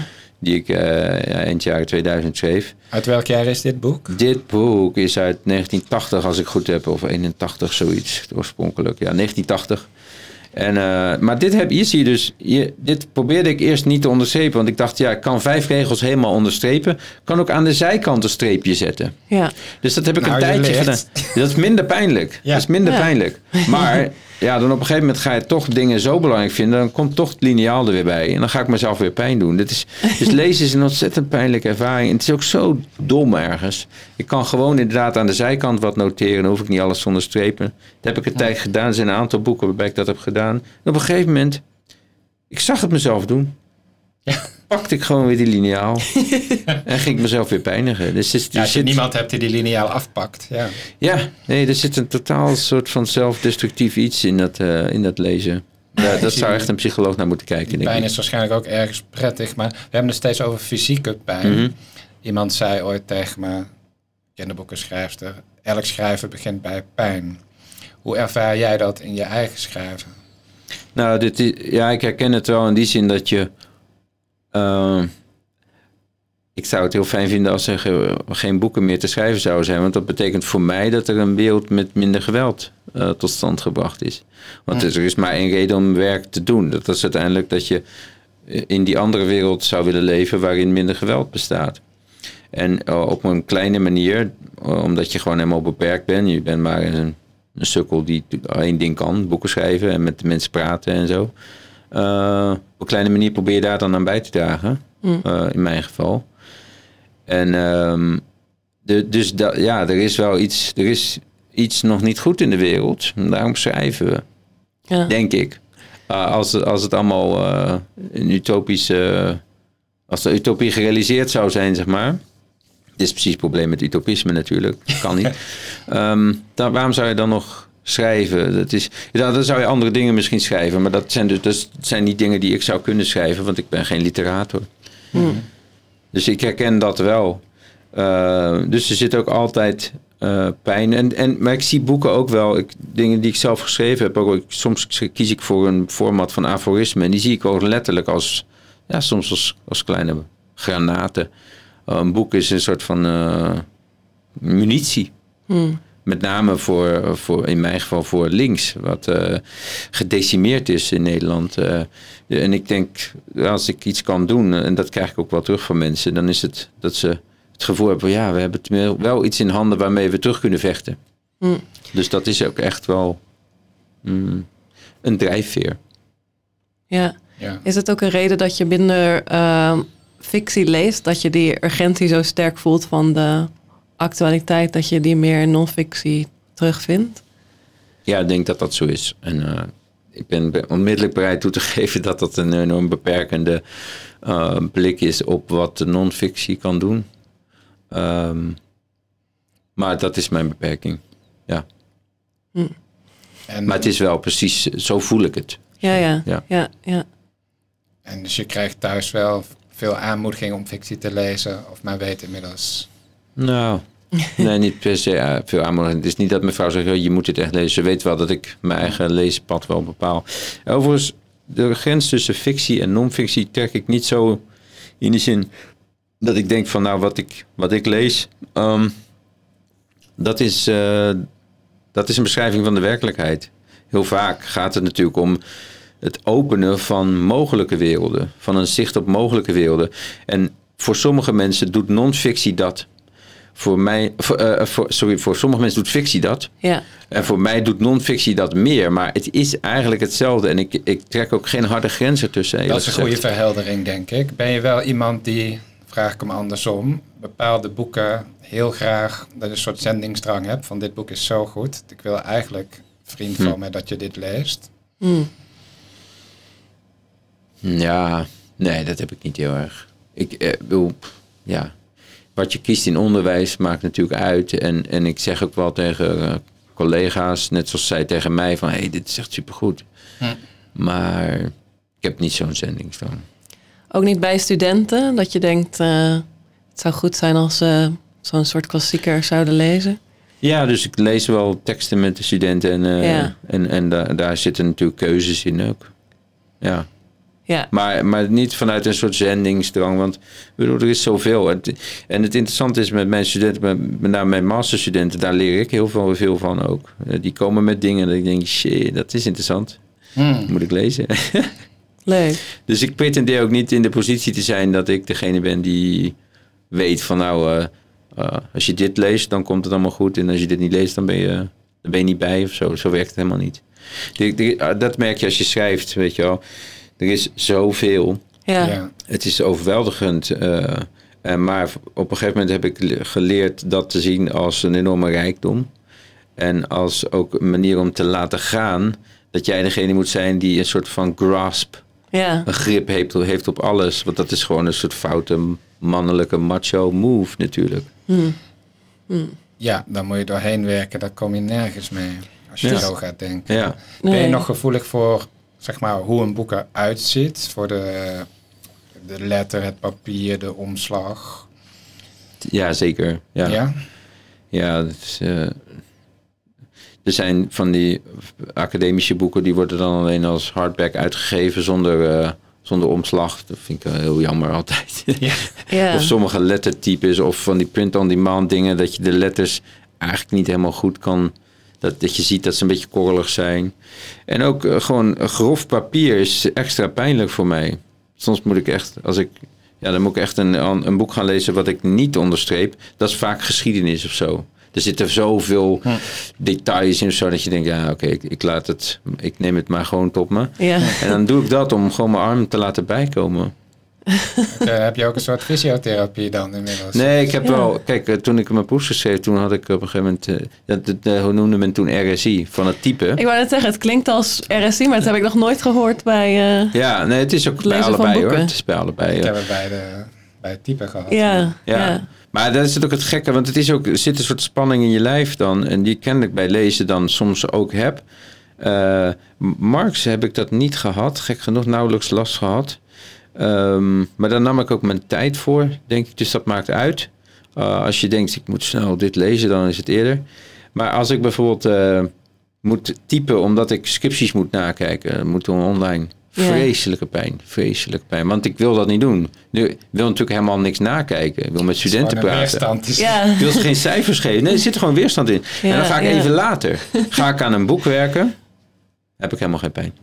Die ik ja, eind jaren 2000 schreef. Uit welk jaar is dit boek? Dit boek is uit 1980, als ik goed heb, of 81, zoiets oorspronkelijk. Ja, 1980. En, eh, maar dit heb, hier zie je dus, hier, dit probeerde ik eerst niet te onderstrepen. Want ik dacht, ja, ik kan vijf regels helemaal onderstrepen. Kan ook aan de zijkant een streepje zetten. ja. Dus dat heb ik Nou, een je tijdje gedaan. Dat is minder pijnlijk. Ja. Dat is minder Ja. pijnlijk. Maar ja, dan op een gegeven moment ga je toch dingen zo belangrijk vinden. Dan komt toch het lineaal er weer bij. En dan ga ik mezelf weer pijn doen. Dit is, dus lezen is een ontzettend pijnlijke ervaring. En het is ook zo dom ergens. Ik kan gewoon inderdaad aan de zijkant wat noteren. Dan hoef ik niet alles te onderstrepen. Dat heb ik een tijd gedaan. Er zijn een aantal boeken waarbij ik dat heb gedaan. En op een gegeven moment, ik zag het mezelf doen. Ja. Pakte ik gewoon weer die lineaal. en ging ik mezelf weer pijnigen. Dus Ja, als je zit- niemand hebt die die lineaal afpakt. Ja. ja, nee, er zit een totaal soort van zelfdestructief iets in dat, eh, in dat lezen. Ja, dat zou echt een psycholoog naar moeten kijken. Die pijn is waarschijnlijk ook ergens prettig. Maar we hebben het steeds over fysieke pijn. Mhm. Iemand zei ooit tegen me, kinderboekenschrijfster, elk schrijven begint bij pijn. Hoe ervaar jij dat in je eigen schrijven? Nou, dit is, ja, ik herken het wel in die zin dat je. Eh, ik zou het heel fijn vinden als er ge- geen boeken meer te schrijven zouden zijn. Want dat betekent voor mij dat er een wereld met minder geweld eh, tot stand gebracht is. Want er is maar één reden om werk te doen. Dat is uiteindelijk dat je in die andere wereld zou willen leven waarin minder geweld bestaat. En eh, op een kleine manier, eh, omdat je gewoon helemaal beperkt bent. Je bent maar een, een sukkel die één ding kan, boeken schrijven en met de mensen praten en zo. Eh, op een kleine manier probeer je daar dan aan bij te dragen, eh, in mijn geval. En ehm, de, dus da, ja, er is wel iets, er is iets nog niet goed in de wereld. Daarom schrijven we, ja. denk ik. Uh, als, het- als het allemaal eh, een utopische. als de utopie gerealiseerd zou zijn, zeg maar. Dit is precies het probleem met utopisme natuurlijk. Dat kan niet. Ehm, dan, waarom zou je dan nog schrijven? Dat is, ja, dan zou je andere dingen misschien schrijven. Maar dat zijn, dus, dat zijn niet dingen die ik zou kunnen schrijven, want ik ben geen literator. Dus ik herken dat wel. Uh, dus er zit ook altijd uh, pijn. En, en, maar ik zie boeken ook wel, ik, dingen die ik zelf geschreven heb. Ook, ik, soms kies ik voor een format van aforisme. En die zie ik ook letterlijk als, ja, soms als, als kleine granaten. Uh, een boek is een soort van munitie. Hmm. Met name voor, voor, in mijn geval voor links, wat uh, gedecimeerd is in Nederland. Uh, en ik denk, als ik iets kan doen, en dat krijg ik ook wel terug van mensen, dan is het dat ze het gevoel hebben van ja, we hebben wel iets in handen waarmee we terug kunnen vechten. Mm. Dus dat is ook echt wel mm, een drijfveer. Ja. Ja. Is het ook een reden dat je minder uh, fictie leest, dat je die urgentie zo sterk voelt van de actualiteit, dat je die meer in non-fictie terugvindt? Ja, ik denk dat dat zo is. En uh, ik ben onmiddellijk bereid toe te geven dat dat een enorm beperkende uh, blik is op wat de non-fictie kan doen. Um, maar dat is mijn beperking. Ja. Hm. En, maar het is wel precies, zo voel ik het. Ja, ja. Ja. ja, ja. En dus je krijgt thuis wel veel aanmoediging om fictie te lezen, of maar weet inmiddels. Nou, nee, niet per se veel aanmoediging. Het is niet dat mijn vrouw zegt, je moet dit echt lezen. Ze weet wel dat ik mijn eigen leespad wel bepaal. Overigens, de grens tussen fictie en non-fictie trek ik niet zo in de zin dat ik denk van nou, wat ik, wat ik lees, ehm, dat, is, eh, dat is een beschrijving van de werkelijkheid. Heel vaak gaat het natuurlijk om het openen van mogelijke werelden, van een zicht op mogelijke werelden. En voor sommige mensen doet non-fictie dat. Voor mij, voor, eh, voor, sorry, voor sommige mensen doet fictie dat. Ja. En voor mij doet non-fictie dat meer. Maar het is eigenlijk hetzelfde. En ik, ik trek ook geen harde grenzen tussen. Dat is een goede verheldering, denk ik. Ben je wel iemand die, vraag ik hem andersom, bepaalde boeken heel graag, dat je een soort zendingsdrang hebt van dit boek is zo goed. Ik wil eigenlijk, vriend Hm. van mij, dat je dit leest. Mm. Ja, nee, dat heb ik niet heel erg. Ik eh, wil, ja, wat je kiest in onderwijs maakt natuurlijk uit. En, en ik zeg ook wel tegen eh, collega's, net zoals zij tegen mij, van hé, hey, dit is echt supergoed. Hm. Maar ik heb niet zo'n zendingsdrang. Ook niet bij studenten, dat je denkt, eh, het zou goed zijn als ze zo'n soort klassieker zouden lezen. Ja, dus ik lees wel teksten met de studenten en, eh, Ja. en, en da- daar zitten natuurlijk keuzes in ook. Ja. Ja, Maar, maar niet vanuit een soort zendingsdrang, want ik bedoel, er is zoveel. Het- En het interessante is met mijn studenten, met, met name mijn masterstudenten, daar leer ik heel veel, veel van ook. Eh, Die komen met dingen dat ik denk, shit, dat is interessant. Hmm. Moet ik lezen. leuk. dus ik pretendeer ook niet in de positie te zijn dat ik degene ben die weet van nou, eh, eh, als je dit leest, dan komt het allemaal goed. En als je dit niet leest, dan ben je, dan ben je niet bij of zo. Zo werkt het helemaal niet. Die- die- dat merk je als je schrijft, weet je wel. Er is zoveel. Ja, Ja. Het is overweldigend. eh, eh, maar op een gegeven moment heb ik le- geleerd dat te zien als een enorme rijkdom. En als ook een manier om te laten gaan. Dat jij degene moet zijn die een soort van grasp, ja. een grip heeft, heeft op alles. Want dat is gewoon een soort foute mannelijke macho move natuurlijk. Mm. ja, dan moet je doorheen werken, daar kom je nergens mee. Als je Ja. zo gaat denken. Ja, Ben je nog gevoelig voor zeg maar, hoe een boek eruit ziet? Voor de, de letter, het papier, de omslag? ja zeker. Ja, ja. Ja? dat is, eh, er zijn van die academische boeken die worden dan alleen als hardback uitgegeven zonder, eh, zonder omslag. Dat vind ik wel heel jammer altijd. Of sommige lettertypes of van die print-on-demand dingen dat je de letters eigenlijk niet helemaal goed kan. Dat, dat je ziet dat ze een beetje korrelig zijn. En ook eh, gewoon grof papier is extra pijnlijk voor mij. Soms moet ik echt, als ik, ja, dan moet ik echt een, een boek gaan lezen wat ik niet onderstreep. Dat is vaak geschiedenis of zo. Er zitten zoveel details in of zo dat je denkt, ja oké, ik, ik laat het, ik neem het maar gewoon tot me. Ja. En dan doe ik dat om gewoon mijn arm te laten bijkomen. Eh, heb je ook een soort fysiotherapie dan inmiddels? Nee, ik heb Ja. wel. Kijk, eh, toen ik mijn poester schreef, toen had ik op een gegeven moment. eh, dat, dat, hoe noemde men toen RSI van het type? Ik wou net zeggen, het klinkt als RSI, maar dat heb ik nog nooit gehoord bij... eh, Ja, nee, het is ook Het bij lezen van allebei hoor. boeken. Het is bij allebei. Ik heb het bij, de, bij het type gehad. ja, Ja. ja. Maar dat is het ook het gekke, want het is ook, er zit een soort spanning in je lijf dan. En die kennelijk bij lezen dan soms ook heb. Eh, Marx heb ik dat niet gehad, gek genoeg, nauwelijks last gehad. Ehm, maar daar nam ik ook mijn tijd voor, denk ik. Dus dat maakt uit. Eh, als je denkt, ik moet snel dit lezen, dan is het eerder. Maar als ik bijvoorbeeld eh, moet typen omdat ik scripties moet nakijken, moet doen online. Ja. Vreselijke pijn, vreselijke pijn. Want ik wil dat niet doen. Nu, ik wil natuurlijk helemaal niks nakijken. Ik wil met studenten praten. Ja. Ik wil ze geen cijfers geven. Nee, er zit gewoon weerstand in. en dan ga ik ja. even later. Ga ik aan een boek werken. Heb ik helemaal geen pijn.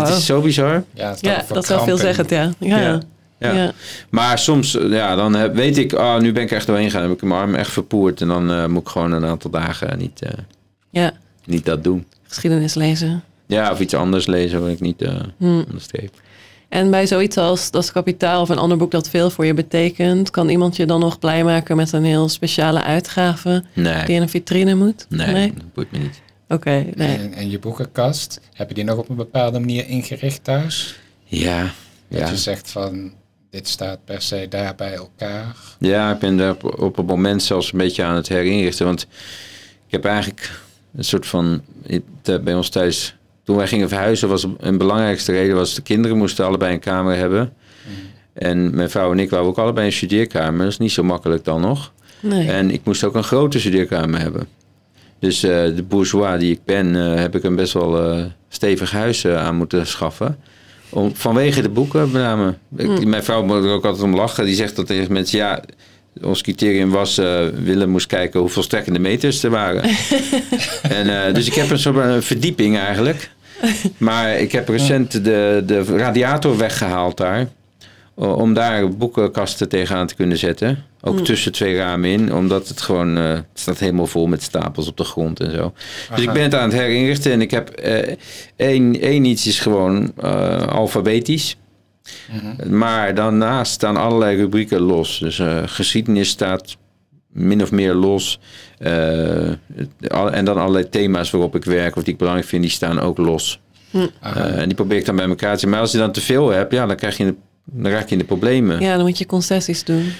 Het is zo bizar. Ja, dat is wel kramping. veelzeggend, ja. Ja. Ja. Ja. Ja. Maar soms, eh, ja, dan heb- weet ik, ah, nu ben ik echt doorheen gegaan. Dan heb ik mijn arm echt verpoerd. En dan eh, moet ik gewoon een aantal dagen niet, eh, Ja. niet dat doen. geschiedenis lezen. Ja, of iets anders lezen wat ik niet eh Hmm. onderstreep. En bij zoiets als Das Kapitaal of een ander boek dat veel voor je betekent, kan iemand je dan nog blij maken met een heel speciale uitgave Nee, die in een vitrine moet? nee, dat boeit me niet. Oké, nee. En, en je boekenkast, heb je die nog op een bepaalde manier ingericht thuis? Ja, Dat ja. je zegt van, dit staat per se daar bij elkaar. Ja, ik ben daar op, op het moment zelfs een beetje aan het herinrichten. Want ik heb eigenlijk een soort van... het, Bij ons thuis, toen wij gingen verhuizen... was een belangrijkste reden... was de kinderen moesten allebei een kamer hebben. En mijn vrouw en ik waren ook allebei een studeerkamer. Dat is niet zo makkelijk dan nog. nee. En ik moest ook een grote studeerkamer hebben. Dus eh, de bourgeois die ik ben... eh, heb ik een best wel eh, stevig huis aan moeten schaffen. Om, vanwege de boeken met name. Ik- Mijn vrouw moet er ook altijd om lachen. Die zegt dat tegen mensen, ja, ons criterium was, Willem moest kijken hoeveel strekkende meters er waren. en, dus ik heb een soort van verdieping eigenlijk. Maar ik heb recent de, de radiator weggehaald daar. O- Om daar boekenkasten tegenaan te kunnen zetten. Ook tussen twee ramen in. Omdat het gewoon... eh, het staat helemaal vol met stapels op de grond en zo. Dus ik ben het aan het herinrichten. En ik heb eh, één, één iets is gewoon eh, alfabetisch. Maar daarnaast staan allerlei rubrieken los. Dus eh, geschiedenis staat min of meer los. Eh, en dan allerlei thema's waarop ik werk of die ik belangrijk vind, die staan ook los. Eh, en die probeer ik dan bij elkaar te zetten. Maar als je dan te veel hebt, ja, dan, krijg je de, dan raak je in de problemen. Ja, Ja, dan moet je concessies doen.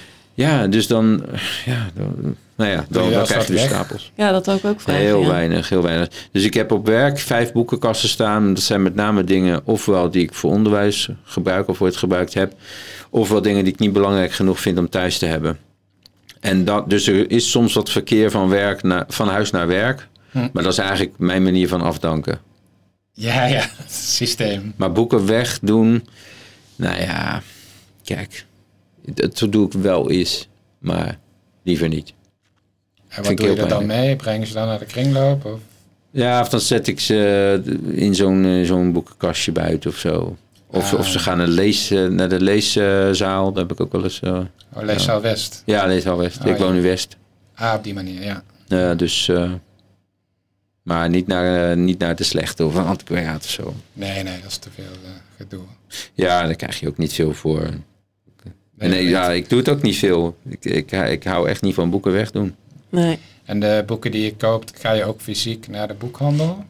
dus dan, ja, dan, nou ja, dan, krijg je dus stapels. Ja, dat ook ook vragen. Heel ja. weinig, heel weinig. Dus ik heb op werk vijf boekenkasten staan. Dat zijn met name dingen, ofwel die ik voor onderwijs gebruik of ooit gebruikt heb, ofwel dingen die ik niet belangrijk genoeg vind om thuis te hebben. En dat, dus er is soms wat verkeer van, werk naar, van huis naar werk. Hm. Maar dat is eigenlijk mijn manier van afdanken. Ja, ja, het systeem. Maar boeken wegdoen, nou ja, kijk, dat doe ik wel eens, maar liever niet. En wat doe je er dan mee? Breng je ze dan naar de kringloop? Of? Ja, of dan zet ik ze in zo'n eh, zo'n boekenkastje buiten of zo. Of, Ah. of ze gaan naar lees, eh, naar de leeszaal. Daar heb ik ook wel eens... eh, Oh, Leeszaal West. ja, Leeszaal West. Oh, ik ja. woon in West. Ah, op die manier, ja. Eh, dus... eh, maar niet naar, eh, niet naar de slechte of een antiquariaat of zo. Nee, nee, dat is te veel eh, gedoe. Ja, daar krijg je ook niet veel voor. Nee, ja, ik doe het ook niet veel. Ik, ik, ik hou echt niet van boeken wegdoen. Nee. En de boeken die je koopt, ga je ook fysiek naar de boekhandel?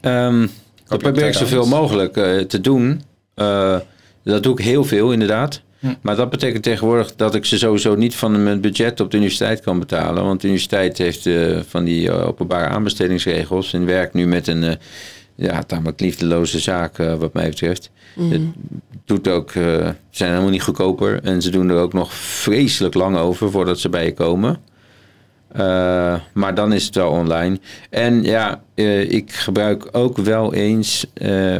Ehm, dat probeer ik tweedehands? zoveel mogelijk eh, te doen. Eh, dat doe ik heel veel, inderdaad. Hm. Maar dat betekent tegenwoordig dat ik ze sowieso niet van mijn budget op de universiteit kan betalen. Want de universiteit heeft eh, van die eh, openbare aanbestedingsregels. En werkt nu met een eh, ja, tamelijk liefdeloze zaak, wat mij betreft. Het doet ook, eh, ze zijn helemaal niet goedkoper. En ze doen er ook nog vreselijk lang over voordat ze bij je komen. Eh, maar dan is het wel online. En ja, eh, ik gebruik ook wel eens. eh,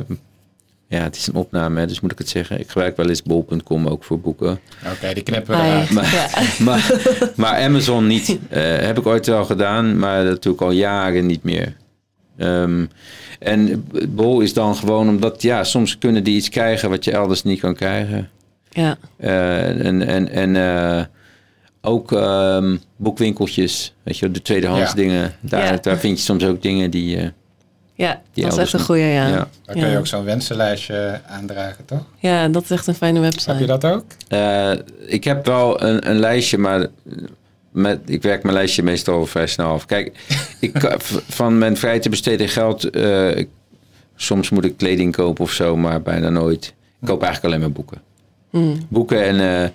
ja, het is een opname, hè, dus moet ik het zeggen. Ik gebruik wel eens bol.com ook voor boeken. Oké, die knippen we Ah, eruit. Maar, Ja. maar, maar Amazon niet. Eh, heb ik ooit wel gedaan, maar dat doe ik al jaren niet meer. Ehm, en bol is dan gewoon omdat, ja, soms kunnen die iets krijgen wat je elders niet kan krijgen. Ja. Eh, en en, en eh, ook ehm, boekwinkeltjes, weet je, de tweedehands Ja. dingen. Daar, Ja. daar vind je soms ook dingen die. eh, Ja, Die dat is echt een goeie, ja. ja. Ja. Dan kun je Ja. ook zo'n wensenlijstje aandragen, toch? dat is echt een fijne website. Heb je dat ook? Eh, ik heb wel een, een lijstje, maar met, ik werk mijn lijstje meestal vrij snel af. Kijk, ik, van mijn vrij te besteden geld, eh, soms moet ik kleding kopen of zo, maar bijna nooit. Ik koop eigenlijk alleen maar boeken. Mm. Boeken en eh,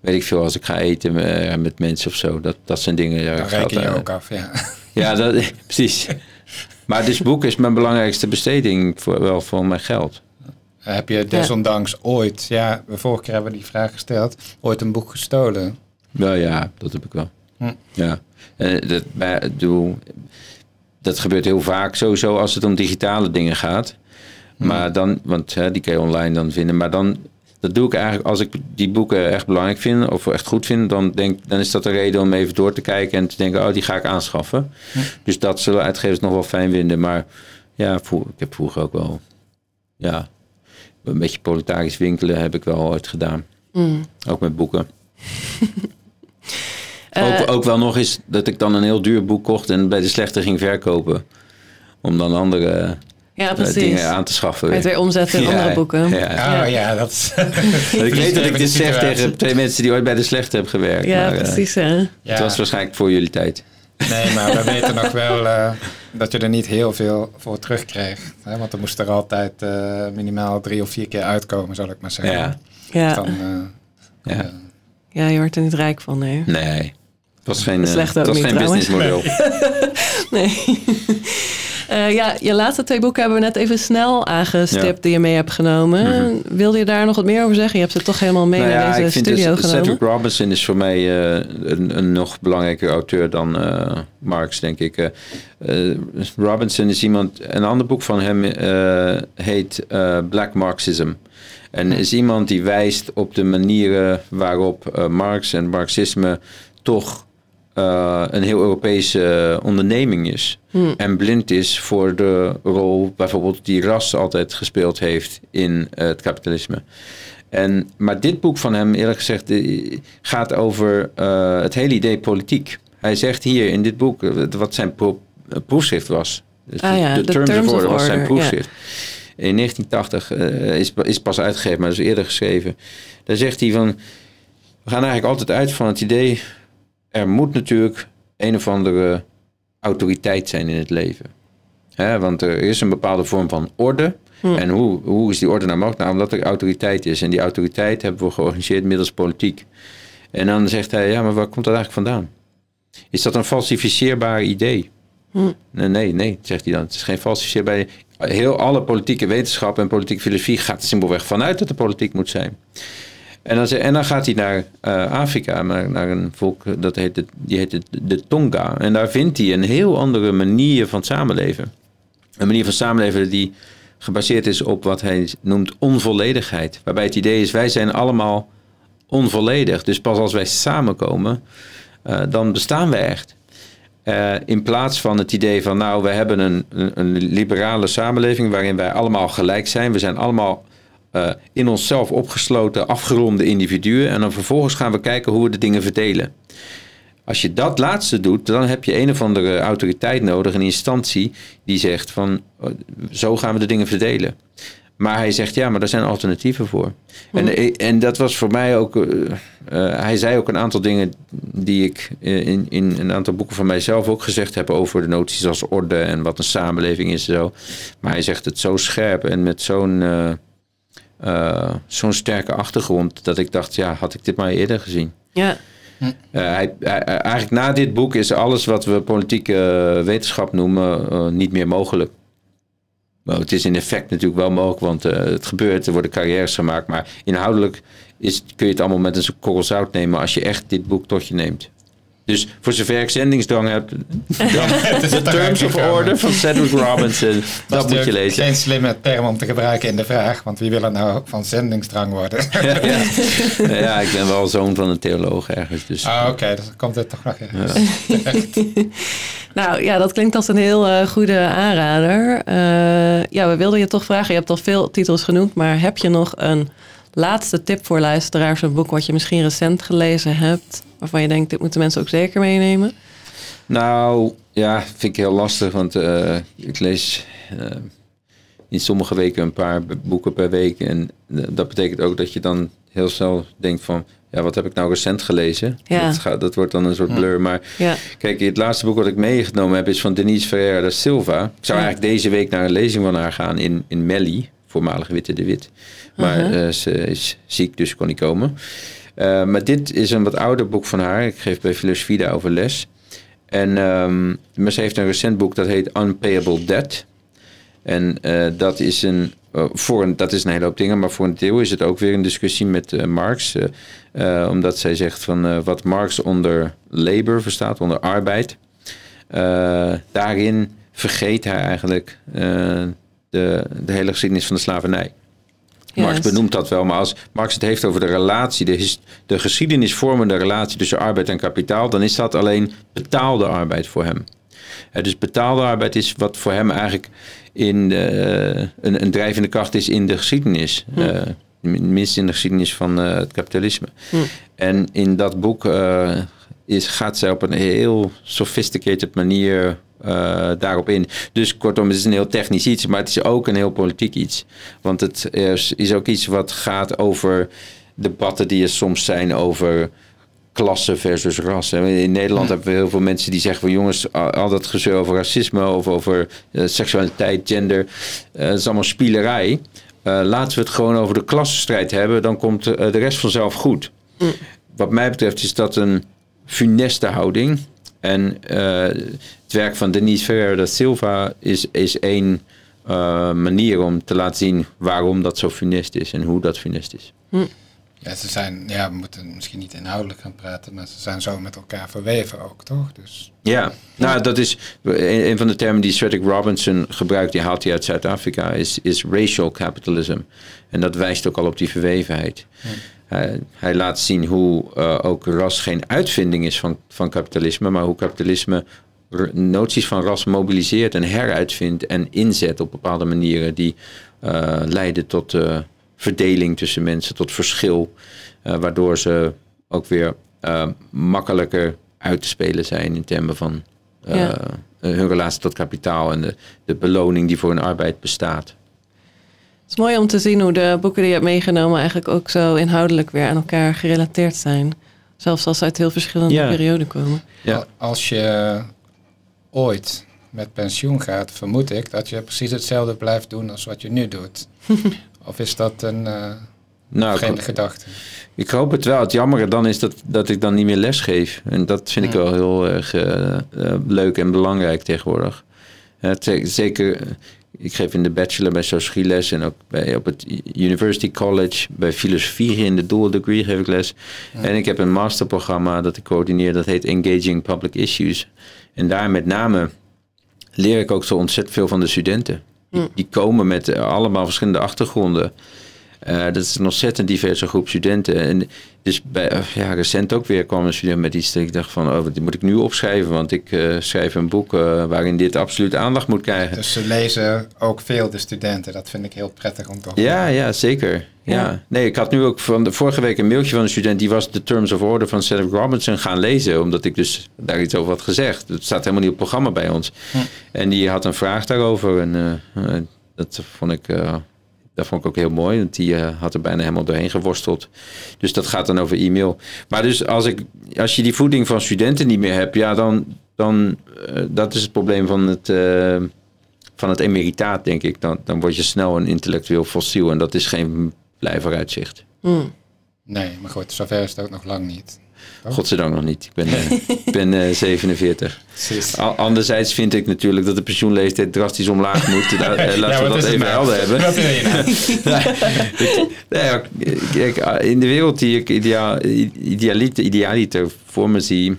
weet ik veel, als ik ga eten eh, met mensen of zo, dat, dat zijn dingen. daar reken je ook af, ja. Ja, dat, precies. Maar dus boeken is mijn belangrijkste besteding voor, wel voor mijn geld. Heb je desondanks ooit, ja, de vorige keer hebben we die vraag gesteld, ooit een boek gestolen? Wel ja, dat heb ik wel. Hm. Ja. En dat, bedoel, dat gebeurt heel vaak sowieso als het om digitale dingen gaat. Hm. Maar dan, want hè, die kan je online dan vinden. Maar dan, dat doe ik eigenlijk als ik die boeken echt belangrijk vind of echt goed vind. Dan, denk, dan is dat een reden om even door te kijken en te denken, oh, die ga ik aanschaffen. Hm. Dus dat zullen uitgevers nog wel fijn vinden. Maar ja, vroeg- ik heb vroeger ook wel, ja, een beetje proletarisch winkelen heb ik wel ooit gedaan. Mm. Ook met boeken. Eh, ook, ook wel nog eens dat ik dan een heel duur boek kocht en bij de slechte ging verkopen. Om dan andere ja, eh, precies. dingen aan te schaffen. Je het weer omzetten in Ja, andere boeken. Ja. Oh ja, dat is... Ik weet dat ik dit zeg tegen twee mensen die ooit bij de slechte hebben gewerkt. Ja, maar, eh, precies. hè. Ja. Het was waarschijnlijk voor jullie tijd. Nee, maar we weten nog wel eh, dat je er niet heel veel voor terugkreeg. Hè? Want er moest er altijd minimaal drie of vier keer uitkomen, zal ik maar zeggen. Ja. Ja. Dan, eh, Ja. ja, je wordt er niet rijk van, nee. Nee. Het was geen, eh, Slecht het was geen businessmodel. Nee. Eh, ja, je laatste twee boeken hebben we net even snel aangestipt Ja. die je mee hebt genomen. Mhm. Wilde je daar nog wat meer over zeggen? Je hebt ze toch helemaal mee Nou naar ja, deze ik vind studio dus, genomen. Cedric Robinson is voor mij eh, een, een nog belangrijker auteur dan eh, Marx, denk ik. Robinson is iemand, een ander boek van hem heet Black Marxism. En is iemand die wijst op de manieren waarop Marx en Marxisme toch eh, een heel Europese onderneming is. Hm. En blind is voor de rol bijvoorbeeld die ras altijd gespeeld heeft in eh, het kapitalisme. En, maar dit boek van hem, eerlijk gezegd, eh, gaat over eh, het hele idee politiek. Hij zegt hier in dit boek eh, wat zijn pro- eh, proefschrift was. Dus Ah ja, de, de Terms, Terms of Order was zijn proefschrift. In 1980 eh, is, is pas uitgegeven, maar dat is eerder geschreven. Daar zegt hij van, we gaan eigenlijk altijd uit van het idee, er moet natuurlijk een of andere autoriteit zijn in het leven. Hè, want er is een bepaalde vorm van orde. Hm. En hoe, hoe is die orde nou mogelijk? Nou, omdat er autoriteit is. En die autoriteit hebben we georganiseerd middels politiek. En dan zegt hij, ja, maar waar komt dat eigenlijk vandaan? Is dat een falsificeerbaar idee? Hm. Nee, nee, nee, zegt hij dan. Het is geen falsificeerbaar Heel alle politieke wetenschap en politieke filosofie gaat er simpelweg vanuit dat de politiek moet zijn. En dan, en dan gaat hij naar eh, Afrika, naar, naar een volk dat heet de, die heet de, de Tonga. En daar vindt hij een heel andere manier van samenleven. Een manier van samenleven die gebaseerd is op wat hij noemt onvolledigheid. Waarbij het idee is, wij zijn allemaal onvolledig. Dus pas als wij samenkomen, eh, dan bestaan wij echt. Eh, in plaats van het idee van, nou, we hebben een, een liberale samenleving waarin wij allemaal gelijk zijn. We zijn allemaal eh, in onszelf opgesloten, afgeronde individuen. En dan vervolgens gaan we kijken hoe we de dingen verdelen. Als je dat laatste doet, dan heb je een of andere autoriteit nodig, een instantie die zegt van oh, zo gaan we de dingen verdelen. Maar hij zegt ja, maar daar zijn alternatieven voor. En, eh, en dat was voor mij ook. eh, eh, hij zei ook een aantal dingen die ik eh, in, in een aantal boeken van mijzelf ook gezegd heb over de noties als orde en wat een samenleving is en zo. Maar hij zegt het zo scherp en met zo'n eh, zo'n sterke achtergrond dat ik dacht, ja, had ik dit maar eerder gezien. Ja, Eh, hij, hij- eigenlijk na dit boek is alles wat we politieke eh, wetenschap noemen eh, niet meer mogelijk. Nou, het is in effect natuurlijk wel mogelijk, want eh, het gebeurt, er worden carrières gemaakt. Maar inhoudelijk is, kun je het allemaal met een korrel zout nemen als je echt dit boek tot je neemt. Dus voor zover ik zendingsdrang heb, dan The Terms of. Order van Cedric Robinson, dat, is moet je lezen. Geen slimme term om te gebruiken in de vraag, want wie wil er nou van zendingsdrang worden? ja, ja. ja, ik ben wel zoon van een theoloog ergens. Dus, Ah, oké, dus dan komt het toch nog ergens. nou ja, dat klinkt als een heel eh, goede aanrader. Eh, ja, we wilden je toch vragen, je hebt al veel titels genoemd, maar heb je nog een laatste tip voor luisteraars, een boek wat je misschien recent gelezen hebt, waarvan je denkt, dit moeten mensen ook zeker meenemen? Nou, ja, vind ik heel lastig, want eh, ik lees eh, in sommige weken een paar boeken per week. En eh, dat betekent ook dat je dan heel snel denkt van, ja, wat heb ik nou recent gelezen? Ja. Dat, gaat, dat wordt dan een soort blur. Maar Ja, kijk, het laatste boek wat ik meegenomen heb is van Denise Ferreira da Silva. Ik zou Ja. eigenlijk deze week naar een lezing van haar gaan in, in Melly, voormalig Witte de Wit. Maar ze is ziek, dus kon niet komen. Eh, maar dit is een wat ouder boek van haar. Ik geef bij filosofie daarover les. En ehm, maar ze heeft een recent boek dat heet Unpayable Debt. En eh, dat, is een, eh, voor een, dat is een hele hoop dingen, maar voor een deel is het ook weer een discussie met Marx. omdat zij zegt van wat Marx onder labor verstaat, onder arbeid. daarin vergeet hij eigenlijk de, de hele geschiedenis van de slavernij. Marx Juist. benoemt dat wel, maar als Marx het heeft over de relatie, de, his- de geschiedenisvormende relatie tussen arbeid en kapitaal, dan is dat alleen betaalde arbeid voor hem. Eh, dus betaalde arbeid is wat voor hem eigenlijk in de, een, een drijvende kracht is in de geschiedenis. Eh, minstens in de geschiedenis van eh, het kapitalisme. Hm. En in dat boek eh, is, gaat zij op een heel sophisticated manier eh, daarop in. Dus kortom, het is een heel technisch iets, maar het is ook een heel politiek iets. Want het is, is ook iets wat gaat over debatten die er soms zijn over klasse versus ras. In Nederland hebben we heel veel mensen die zeggen van jongens, al dat gezeur over racisme of over eh, seksualiteit, gender, eh dat is allemaal spielerij. Eh, laten we het gewoon over de klassenstrijd hebben, dan komt eh, de rest vanzelf goed. Wat mij betreft is dat een funeste houding. En eh, het werk van Denise Ferreira da Silva is, is één eh, manier om te laten zien waarom dat zo funest is en hoe dat funest is. Ja, ze zijn, ja, we moeten misschien niet inhoudelijk gaan praten, maar ze zijn zo met elkaar verweven ook, toch? Dus Ja, nou dat is een, een van de termen die Cedric Robinson gebruikt, die haalt hij uit Zuid-Afrika, is, is racial capitalism. En dat wijst ook al op die verwevenheid. Hij, hij laat zien hoe eh, ook ras geen uitvinding is van, van kapitalisme, maar hoe kapitalisme noties van ras mobiliseert en heruitvindt en inzet op bepaalde manieren die eh, leiden tot eh, verdeling tussen mensen, tot verschil, eh, waardoor ze ook weer makkelijker uit te spelen zijn in termen van eh, Ja. hun relatie tot kapitaal en de, de beloning die voor hun arbeid bestaat. Het is mooi om te zien hoe de boeken die je hebt meegenomen eigenlijk ook zo inhoudelijk weer aan elkaar gerelateerd zijn. Zelfs als ze uit heel verschillende Ja. perioden komen. Ja. Al- als je ooit met pensioen gaat, vermoed ik dat je precies hetzelfde blijft doen als wat je nu doet. of is dat een eh Nou, ik, gedachte? ik hoop het wel. Het jammere dan is dat, dat ik dan niet meer les geef. En dat vind ik Ja. wel heel erg eh, eh, leuk en belangrijk tegenwoordig. Zeker, ik geef in de bachelor bij sociologie les en ook bij, op het University College bij filosofie in de dual degree geef ik les. En ik heb een masterprogramma dat ik coördineer, dat heet Engaging Public Issues. En daar met name leer ik ook zo ontzettend veel van de studenten. Die, die komen met eh, allemaal verschillende achtergronden. Eh, dat is een ontzettend diverse groep studenten. En dus bij, eh, ja, recent ook weer kwam een student met iets dat ik dacht van, oh, dit moet ik nu opschrijven, want ik eh, schrijf een boek eh, waarin dit absoluut aandacht moet krijgen. Dus ze lezen ook veel, de studenten. Dat vind ik heel prettig om te horen. Ja, ja, zeker. Ja. Ja. Nee, ik had nu ook van de vorige week een mailtje van een student die was de Terms of Order van Cedric Robinson gaan lezen, omdat ik dus daar iets over had gezegd. Het staat helemaal niet op het programma bij ons. Hm. En die had een vraag daarover en dat vond ik. Dat vond ik ook heel mooi, want die eh, had er bijna helemaal doorheen geworsteld. Dus dat gaat dan over e-mail. Maar dus als, ik, als je die voeding van studenten niet meer hebt, ja, dan, dan eh, dat is het probleem van het, eh, van het emeritaat, denk ik. Dan, dan word je snel een intellectueel fossiel en dat is geen blij vooruitzicht. Hmm. Nee, maar goed, zover is het ook nog lang niet. Oh. Godzijdank nog niet. Ik ben, eh, ik ben eh, 47. Precies. A- Anderzijds vind ik natuurlijk dat de pensioenleeftijd drastisch omlaag moet. Da- eh, Laten we dat even nou? helder hebben. Wat wil je nou? Ja, kijk, in de wereld die ik idealiter, idealiter voor me zie,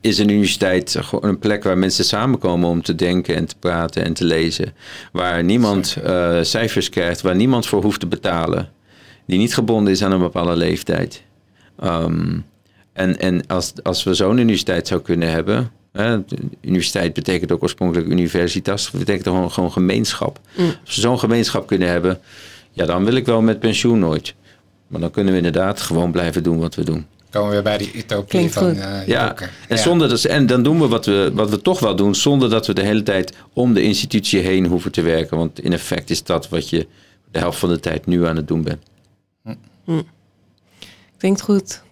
is een universiteit gewoon een plek waar mensen samenkomen om te denken en te praten en te lezen. Waar niemand cijfers krijgt, waar niemand voor hoeft te betalen. Die niet gebonden is aan een bepaalde leeftijd. Ehm, en en als, als we zo'n universiteit zou kunnen hebben. Hè, universiteit betekent ook oorspronkelijk universitas. Dat betekent gewoon, gewoon gemeenschap. Als we zo'n gemeenschap kunnen hebben. Ja, dan wil ik wel met pensioen nooit. Maar dan kunnen we inderdaad gewoon blijven doen wat we doen. Komen we weer bij die utopie van eh, je Ja, boeken. en, Ja. zonder dat, en dan doen we wat, we wat we toch wel doen, zonder dat we de hele tijd om de institutie heen hoeven te werken. Want in effect is dat wat je de helft van de tijd nu aan het doen bent. Klinkt goed.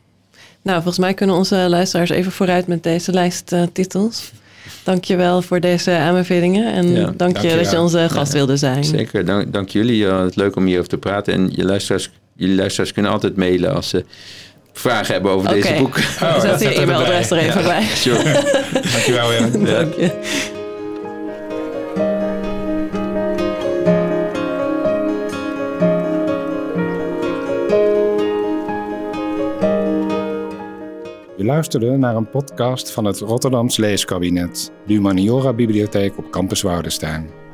Nou, volgens mij kunnen onze luisteraars even vooruit met deze lijst eh, titels. Dank je wel voor deze aanbevelingen. En Ja, dank je dankjewel. dat je onze gast wilde zijn. Zeker, dank, dank jullie. Eh, het is leuk om hierover te praten. En je luisteraars, jullie luisteraars kunnen altijd mailen als ze vragen hebben over deze boek. Oh, zit je e-mailadres er even Ja. bij. Sure. Dankjewel weer. Dank je. Je luisterde naar een podcast van het Rotterdams Leeskabinet, de Humaniora Bibliotheek op Campus Woudenstein.